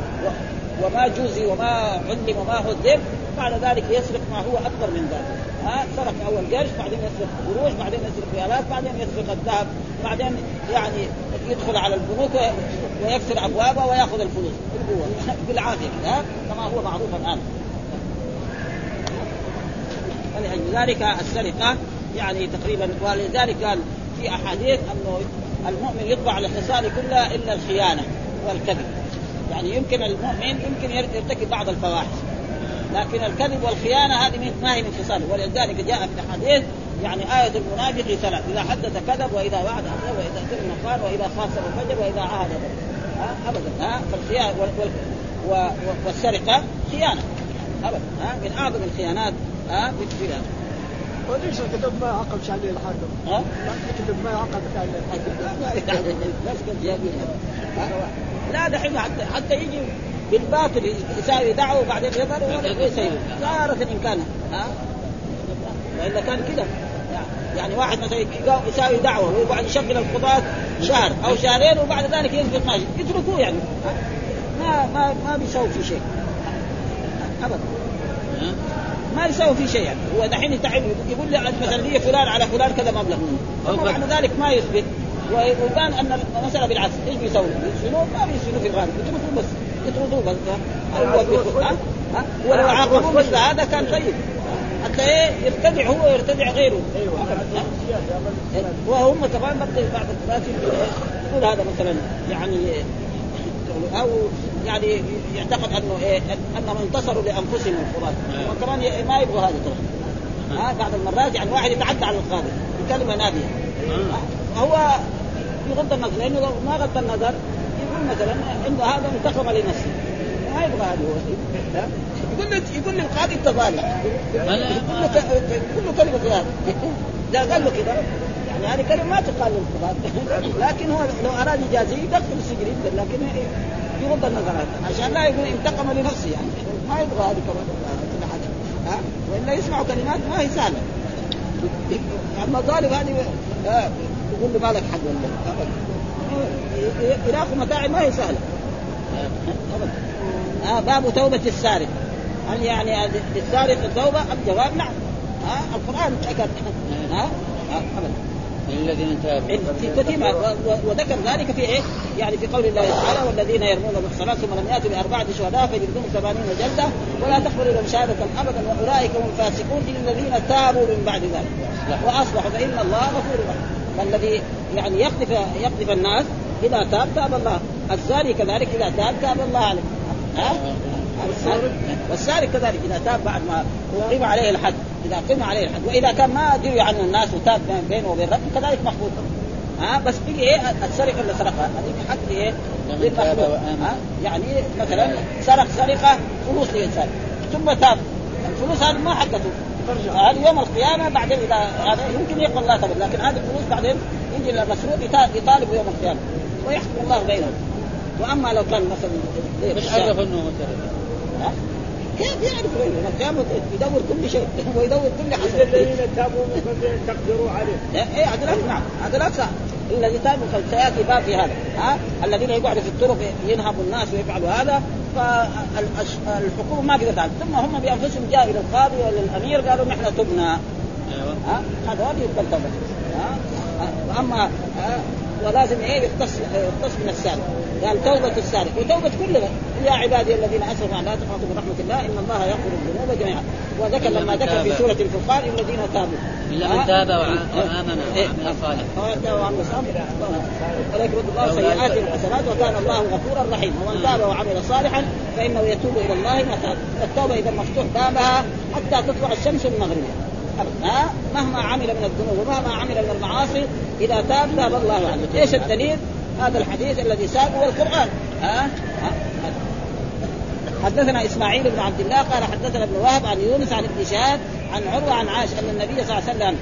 وما جوزي وما علم وما هذب بعد ذلك يسرق ما هو أكبر من ذلك ها سرق أول قرش بعدين يسرق قروش بعدين يسرق ريالات بعدين يسرق الذهب بعدين يعني يدخل على البنوك ويكسر ابوابها ويأخذ الفلوس. بالعافية ها؟ كما هو معروف الآن. ذلك السرقة يعني تقريبا ولذلك قال في أحاديث أنه المؤمن يطبع على كلها إلا الخيانة والكذب. يعني يمكن المؤمن يمكن يرتكب بعض الفواحش. لكن الكذب والخيانة هذه ما هي من خصاله. ولذلك جاء في الحديث يعني آية المنافق ثلاث إذا حدث كذب وإذا وعد أخذ وإذا اؤتمن قال وإذا خاصم فجر وإذا عاهد ها؟ أبدا. ها؟ فالخيانة وال... وال... والسرقة خيانة. أبدا. ها؟ من أعظم الخيانات ها؟ في وليش الكتب ما عقب عليه الحاكم؟ ها؟ الكتب ما عقب عليه الحاكم. لا دحين حتى حتى يجي بالباطل يساوي دعوة وبعدين يظهر ويسيب تارة ان كان ها؟ والا كان كذا. يعني واحد مثلا يساوي دعوة ويقعد يشغل القضاة شهر أو شهرين وبعد ذلك يثبت ماشي يتركوه يعني. ما ما ما بيسوي في شيء. ابدا. ما يساوي في شيء يعني. هو دحين يتعب يقول لي مثلا لي فلان على فلان كذا مبلغ. وبعد ذلك ما يثبت. ويبان أن المسألة بالعكس. إيش بيسوي؟ يسجنوه ما بيسجنوه في الغالب. يتركوه بس. يطردوه بس. ها؟ ها؟ ولو عاقبوه مثل هذا كان طيب. حتى إيه يرتدع هو ويرتدع غيره. أيوه. وهم كمان بعض الناس يقول هذا مثلا يعني أو يعني يعتقد أنه إيه أنهم انتصروا لأنفسهم القران وكمان ما يبغوا هذا طبعا. ها بعض المرات يعني واحد يتعدى على القاضي بكلمه ناديه هو يغض النظر لأنه لو ما غض النظر يقول مثلا إنه هذا انتقم لنفسه. ما يبغى هذا هو. يقول له يقول للقاضي انت ظالم يقول له كل كلمه هذا اذا قال له كذا. يعني هذه كلمة ما تقال للقضاة لكن هو لو أراد يجازيه يدخل السجن يقدر لكن يغض النظر. عشان لا يقول انتقم لنفسه يعني. ما يبغى هذه كمان ها؟ وإلا يسمعوا كلمات ما هي سهلة. أما الظالم هذه يقول له مالك حق ولا يلاقوا متاعب ما هي سهلة. ابدا. آه باب توبة السارق. هل يعني للسارق التوبة؟ الجواب نعم؟ ها القرآن ذكر ها؟ آه ابدا. الذين تابوا. كثير وذكر ذلك في إيه؟ يعني في قول الله تعالى والذين يرمون المحصنات ثم لم يأتوا بأربعة شهداء فيجلدون ثمانين جلدة ولا تقبلوا لهم شهادة ابدا وأولئك هم الفاسقون الا الذين تابوا من بعد ذلك. واصلحوا فإن الله غفور رحيم. فالذي يعني يقذف يقذف الناس إذا تاب تاب الله. الزاني كذلك إذا تاب تاب الله عليه. ها؟ والسارق كذلك إذا تاب بعد ما أقيم عليه الحد إذا قيم عليه الحد وإذا كان ما دري عنه الناس وتاب بينه وبين ربه كذلك مخبوط ها بس بقي إيه؟ السرقة اللي سرقها هذه حق إيه؟ ها؟ يعني مثلا سرق سرقة فلوس لانسان ثم تاب. الفلوس هذه ما حقته. هذه يوم القيامة بعدين إذا هذا يمكن يقبل الله تبارك لكن هذه الفلوس بعدين يجي المسروق يطالب يوم القيامة. ويحكم الله بينهم. وأما لو كان مثلا مش عرف إنه كيف يعرف غيره؟ القيامة يدور كل شيء. ويدور كل حسن الذين تابوا من تقدروا عليه. إيه هذا نعم هذا صح الذي تاب سيأتي باب في هذا ها؟ الذين يقعدوا في الطرق ينهبوا الناس ويفعلوا هذا فالحكومة ما قدرت عليه ثم هم بأنفسهم جاءوا إلى القاضي ولا الأمير قالوا نحن تبنا أيوه. ها؟ هذا يقبل توبه ها؟ واما ولازم إيه يختص يختص من السارق قال توبة السارق وتوبة كل من يا عبادي الذين أسرفوا لا تقنطوا من رحمة الله إن الله يغفر الذنوب جميعا. وذكر لما ذكر في سورة الفرقان الذين تابوا. إلا من تاب وآمن وعمل صالحا. وعمل صالحا. يرد الله سيئات الحسنات وكان الله غفورا رحيما ومن تاب وعمل صالحا فإنه يتوب إلى الله متى التوبة إذا مفتوح بابها حتى تطلع الشمس من ها؟ مهما عمل من الذنوب ومهما عمل من المعاصي إذا تاب تاب الله عنه. إيش الدليل؟ هذا الحديث الذي ساقه القرآن. ها, ها؟ حدثنا إسماعيل بن عبد الله قال حدثنا ابن وهب عن يونس عن ابن شهاب عن عروة عن عائشة أن النبي صلى الله عليه وسلم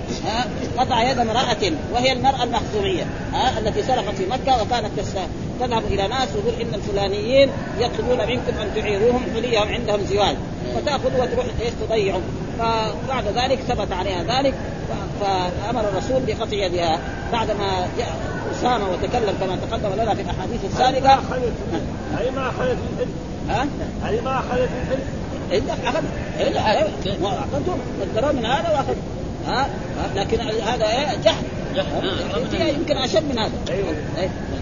قطع يد امرأة وهي المرأة المخزومية التي سرقت في مكة وكانت تذهب إلى ناس وتقول إن الفلانيين يطلبون منكم أن تعيروهم حليهم عندهم زواج فتأخذ وتروح إيش؟ تضيعهم. فبعد ذلك ثبت عليها ذلك فأمر الرسول بقطع يدها بعدما جاء أسامة وتكلم كما تقدم لنا في الأحاديث السابقة. هي ما أخذت ها؟ هي ما أخذت الحلم إلا اخذ إلا اخذتم الدراهم من هذا واخذ ها؟ لكن هذا إيه جهل. يمكن أشد من هذا.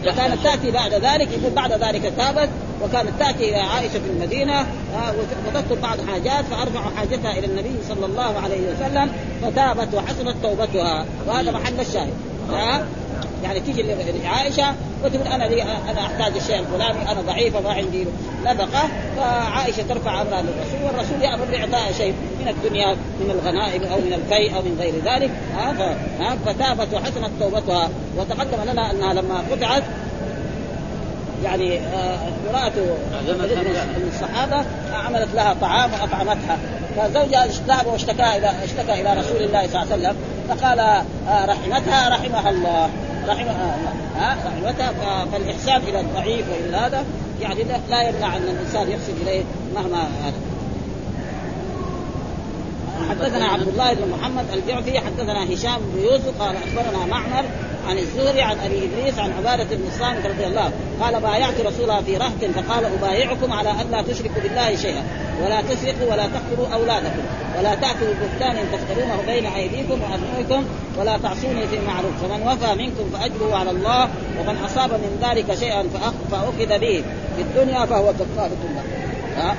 وكانت تأتي بعد ذلك يقول بعد ذلك تابت وكانت تأتي إلى عائشة في المدينة وتطلب بعض حاجات فأرفع حاجتها إلى النبي صلى الله عليه وسلم فتابت وحسنت توبتها. وهذا محل الشاهد. يعني تيجي لعائشه وتقول أنا لي أنا أحتاج الشيء الفلاني أنا ضعيفه ما عندي نفقه فعائشة ترفع أمرها للرسول والرسول يأمر باعطاء شيء من الدنيا من الغنائم أو من الفيء أو من غير ذلك. ها فتابت وحسنت توبتها. وتقدم لنا أنها لما قطعت يعني امرأة من الصحابة عملت لها طعام وأطعمتها. فزوجها ذهب واشتكى إلى اشتكى إلى رسول الله صلى الله عليه وسلم فقال رحمتها رحمها الله. ها رحمتها فالإحسان إلى الضعيف وإلى هذا يعني لا يمنع أن الإنسان يحسن إليه مهما هذا. حدثنا عبد الله بن محمد الجعفي حدثنا هشام بن يوسف قال أخبرنا معمر عن الزهري عن أبي إدريس عن عبادة بن الصامت رضي الله قال بايعت رسولها في رهط فقال أبايعكم على أن لا تشركوا بالله شيئا ولا تسرقوا ولا تقتلوا أولادكم ولا تاتوا ببهتان تفترونه بين أيديكم وارجلكم ولا تعصوني في معروف فمن وفى منكم فاجره على الله ومن أصاب من ذلك شيئا فأخذ به في الدنيا فهو كفارة له.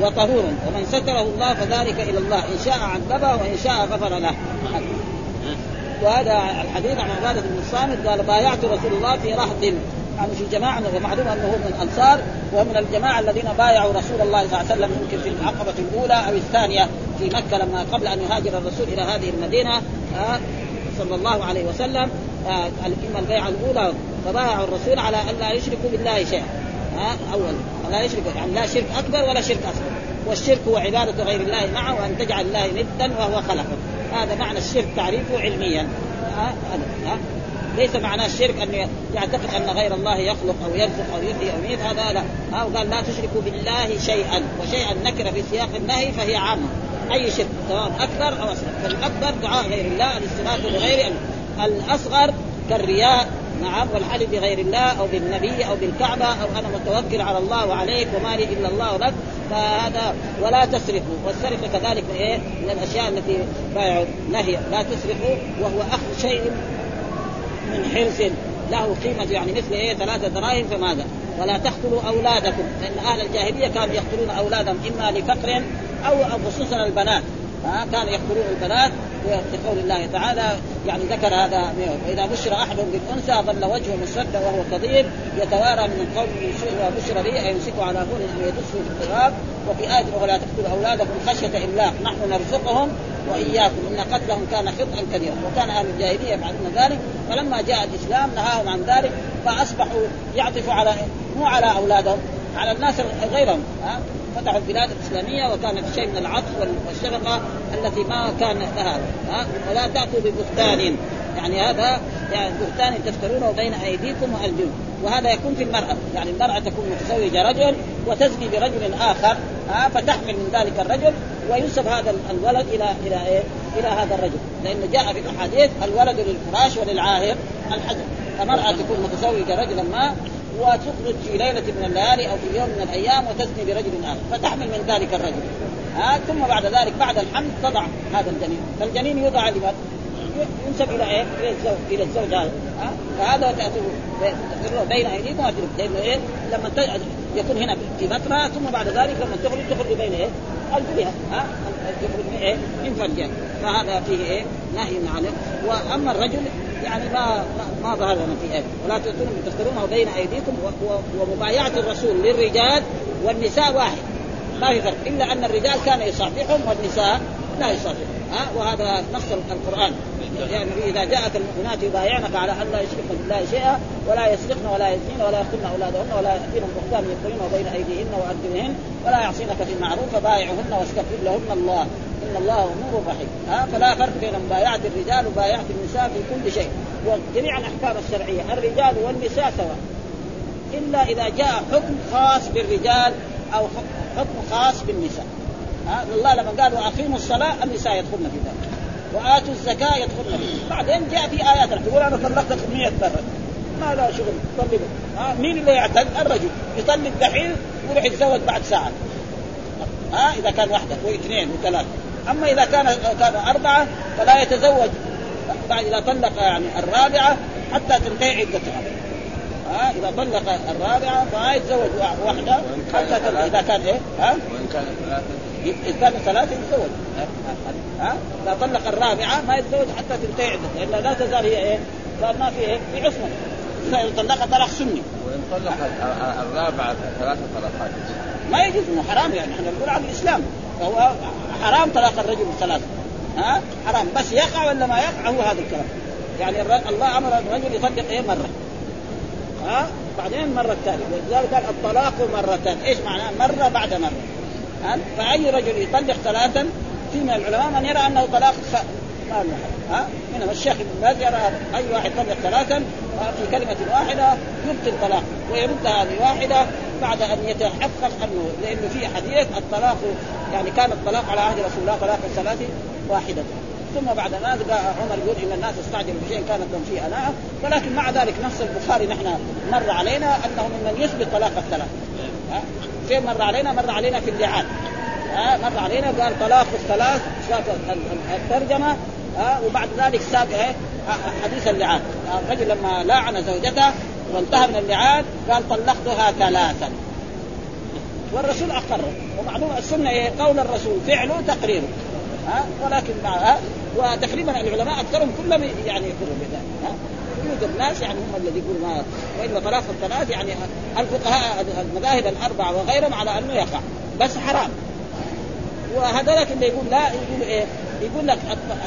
وطهور ومن ستره الله فذلك إلى الله إن شاء عذبه وإن شاء غفر له. وهذا الحديث عن عبادة بن الصامت قال بايعت رسول الله في رهط. يعني في جماعة ومعلوم أنه هو من الأنصار ومن الجماعة الذين بايعوا رسول الله صلى الله عليه وسلم يمكن في العقبة الأولى أو الثانية في مكة لما قبل أن يهاجر الرسول إلى هذه المدينة آه صلى الله عليه وسلم آه اما البيعة الأولى فبايعوا الرسول على أن لا يشركوا بالله شيئا. آه أول. لا يشرك يعني لا شرك أكبر ولا شرك أصغر. والشرك هو عبادة غير الله معه وأن تجعل الله ندا وهو خلقه. هذا معنى الشرك تعريفه علميا. ها ها. ليس معناه الشرك أن يعتقد أن غير الله يخلق أو يرزق أو يحيي أو يميت هذا لا. ها وقال لا تشركوا بالله شيئا. وشيئا نكره في سياق النهي فهي عامة. أي شرك سواء أكبر أو أصغر. فالأكبر دعاء غير الله الاستغاثة بغير الأصغر كالرياء. نعم والحلف بغير الله أو بالنبي أو بالكعبة أو أنا متوكل على الله وعليك وما لي إلا الله لك فهذا ولا تسرقوا. والسرقة كذلك من إيه؟ من الأشياء التي نهي. لا تسرقوا وهو أخذ شيء من حرز له قيمة يعني مثل إيه؟ ثلاثة دراهم فماذا؟ ولا تقتلوا أولادكم. لأن أهل الجاهلية كانوا يقتلون أولادهم إما لفقر أو خصوصا البنات. ها كانوا يقتلون البنات لقول الله تعالى يعني ذكر هذا واذا بشر أحد بالأنثى ظل وجهه مسودا وهو كظيم يتوارى من القوم من سوء وبشر به يمسك على هون أن يدسه في التراب. وفي آية ولا تقتلوا أولادكم خشية إملاق نحن نرزقهم وإياكم. إن قتلهم كان خطأ كبيرا. وكان أهل الجاهلية يفعلون ذلك. فلما جاء الإسلام نهاهم عن ذلك فأصبحوا يعطفوا على مو على أولادهم على الناس غيرهم. ها؟ فتحوا البلاد الإسلامية وكان في شيء من العطف والشفقه التي ما كان لها. ها؟ ولا تأتوا ببهتان. يعني هذا يعني بهتان تفترونه بين أيديكم وأرجلكم. وهذا يكون في المرأة. يعني المرأة تكون متزوجة رجل وتزني برجل آخر. فتحمل من ذلك الرجل وينسب هذا الولد إلى إلى إيه؟ إلى هذا الرجل. لأن جاء في الأحاديث الولد للفراش وللعاهر الحجر. المراه تكون متزوجة رجلا ما وتخرج في ليلة من الليالي أو في يوم من الأيام وتزني برجل آخر فتحمل من ذلك الرجل ها ثم بعد ذلك بعد الحمل تضع هذا الجنين فالجنين يوضع لمن؟ ينسب إلى إيه؟ إلى الزوج إلى الزوج هذا ها فهذا تاتوا بين أيديكم لأنه إيه؟ لما يكون هنا في فترة ثم بعد ذلك لما تخرج تخرج بين إيه؟ ارجلها ها تخرج من إيه؟ من فرجها فهذا فيه إيه؟ نهي عنه وأما الرجل يعني ما ما ظهر لنا في إيه ولا تؤتون تختارونه بين أيديكم ومبايعة الرسول للرجال والنساء واحد. ما في فرق. إلا أن الرجال كان يصافحهم والنساء لا يصافحهم. ها؟ وهذا نص القرآن. يعني إذا جاءت المؤمنات يبايعنك على أن لا يشركن بالله شيئا ولا يسرقن ولا يزنين ولا يقتلن أولادهن ولا ياتين بهتان يقتلن بين أيديهن وأرجلهن ولا يعصينك في المعروف فبايعهن واستغفر لهن الله. إن الله غفور رحيم. ها فلا فرق بين مبايعة الرجال ومبايعة النساء في كل شيء. وجميع الأحكام الشرعية الرجال والنساء سواء. إلا إذا جاء حكم خاص بالرجال أو حكم خاص بالنساء. ها الله لما قال واقيموا الصلاة النساء يدخلن في ذلك. وآتوا الزكاة يدخلن بعدين جاء في آيات تقول أنا طلقتك 100 مرة. ما له شغل. طلقه ها؟ مين اللي يعتد؟ الرجل. يطلق دحين ويروح يتزوج بعد ساعة. ها؟ إذا كان واحدة واثنين وثلاثة. أما إذا كان كانوا أربعة فلا يتزوج. بعد إذا طلق يعني الرابعة حتى تنتهي عدتها. ها؟ إذا طلق الرابعة فما يتزوج واحدة حتى إذا كان إيه؟ ها؟ وإن كان ثلاثة اذا كان ثلاثة يتزوج. ها؟ إذا طلق الرابعة ما يتزوج حتى تنتهي عدتها الا لا تزال هي إيه؟ ما في إيه؟ في عصمة. فان طلق طلاق سني. وإن طلق الرابعة ثلاثة طلقات. ما يجوز إنه حرام يعني. إحنا نقول عن الإسلام. فهو حرام طلاق الرجل الثلاثة. ها؟ حرام. بس يقع ولا ما يقع هو هذا الكلام. يعني الله أمر الرجل يطلق إيه؟ مرة. ها؟ بعدين المره الثانية ولذلك قال الطلاق مرتان. إيش معناه؟ مرة بعد مرة. فأي رجل يطلق ثلاثا في من العلماء من يرى أنه طلاق خ... ما ها؟ منهم الشيخ ابن باز يرى أي واحد طلق ثلاثا في كلمة واحدة يبطل طلاق ويرد هذه واحدة بعد أن يتحقق أنه لأنه في حديث الطلاق يعني كان الطلاق على عهد رسول الله طلاق الثلاث واحدة. ثم بعد ذلك عمر يقول إن الناس استعجلوا بشيء كانت لهم فيه أناءة. ولكن مع ذلك نص البخاري نحن مر علينا أنه ممن يثبت طلاق الثلاث. فين مر علينا؟ مر علينا في اللعان ها مر علينا قال طلاق الثلاث ساق الترجمة ها وبعد ذلك ساق إيه حديث اللعان. الرجل لما لاعن زوجته وانتهى من اللعان قال طلقتها ثلاثا. والرسول أقر. ومعلوم السنة إيه؟ قول الرسول فعله تقريره ها ولكن مع وتقريبا العلماء أكثرهم كلهم يعني يقروا بذلك يوجد ناس يعني هم الذي يقول ما والا طلاق الثلاث يعني الفقهاء المذاهب الأربعة وغيرهم على أنه يقع بس حرام. وهذولك اللي يقول لا يقول إيه؟ يقول لك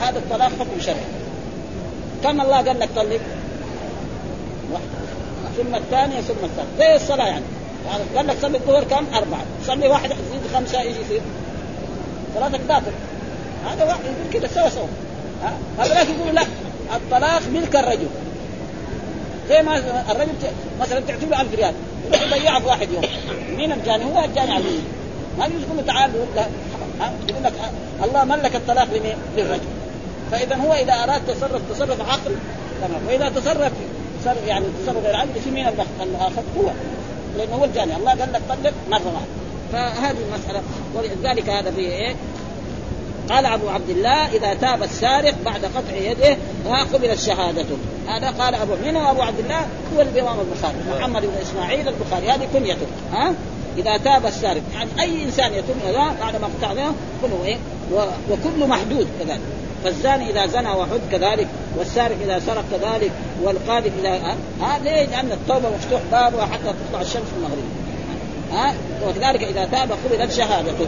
هذا الطلاق حكم شرعي. كم الله قال لك طلق؟ ثم الثانية ثم الثالثة. زي الصلاة يعني. قال لك صلي الظهر كم؟ أربعة. صلي واحد يزيد خمسة إيش يصير؟ صلاتك باطل هذا واحد يقول كذا سوا سوا هذا يقول لا الطلاق ملك الرجل. زي ما الرجل مثلا تعطي له 1000 ريال يروح يضيعها في واحد يوم. مين الجاني؟ هو الجاني على ما يقول له تعال يقول لك الله ملك الطلاق لمين؟ للرجل. فإذا هو إذا أراد تصرف تصرف عقل تمام. وإذا تصرف تصرف يعني تصرف غير عقل في مين الآخر؟ هو. لأنه هو الجاني. الله قال لك طلق مره واحدة فهذه المسألة ولذلك هذا في إيه؟ قال أبو عبد الله إذا تاب السارق بعد قطع يده قبلت شهادته. هذا قال أبو من ابو عبد الله هو الإمام البخاري محمد بن إسماعيل البخاري. هذه كنيته ها؟ إذا تاب السارق يعني أي إنسان يتوب بعد ما قطع كله إيه؟ وكل محدود كذلك. فالزاني إذا زنى وحد كذلك والسارق إذا سرق كذلك والقاذف اذا ها؟ ليه؟ لأن التوبة مفتوح بابها حتى تطلع الشمس في المغرب. ها؟ وكذلك إذا تاب قبلت شهادته.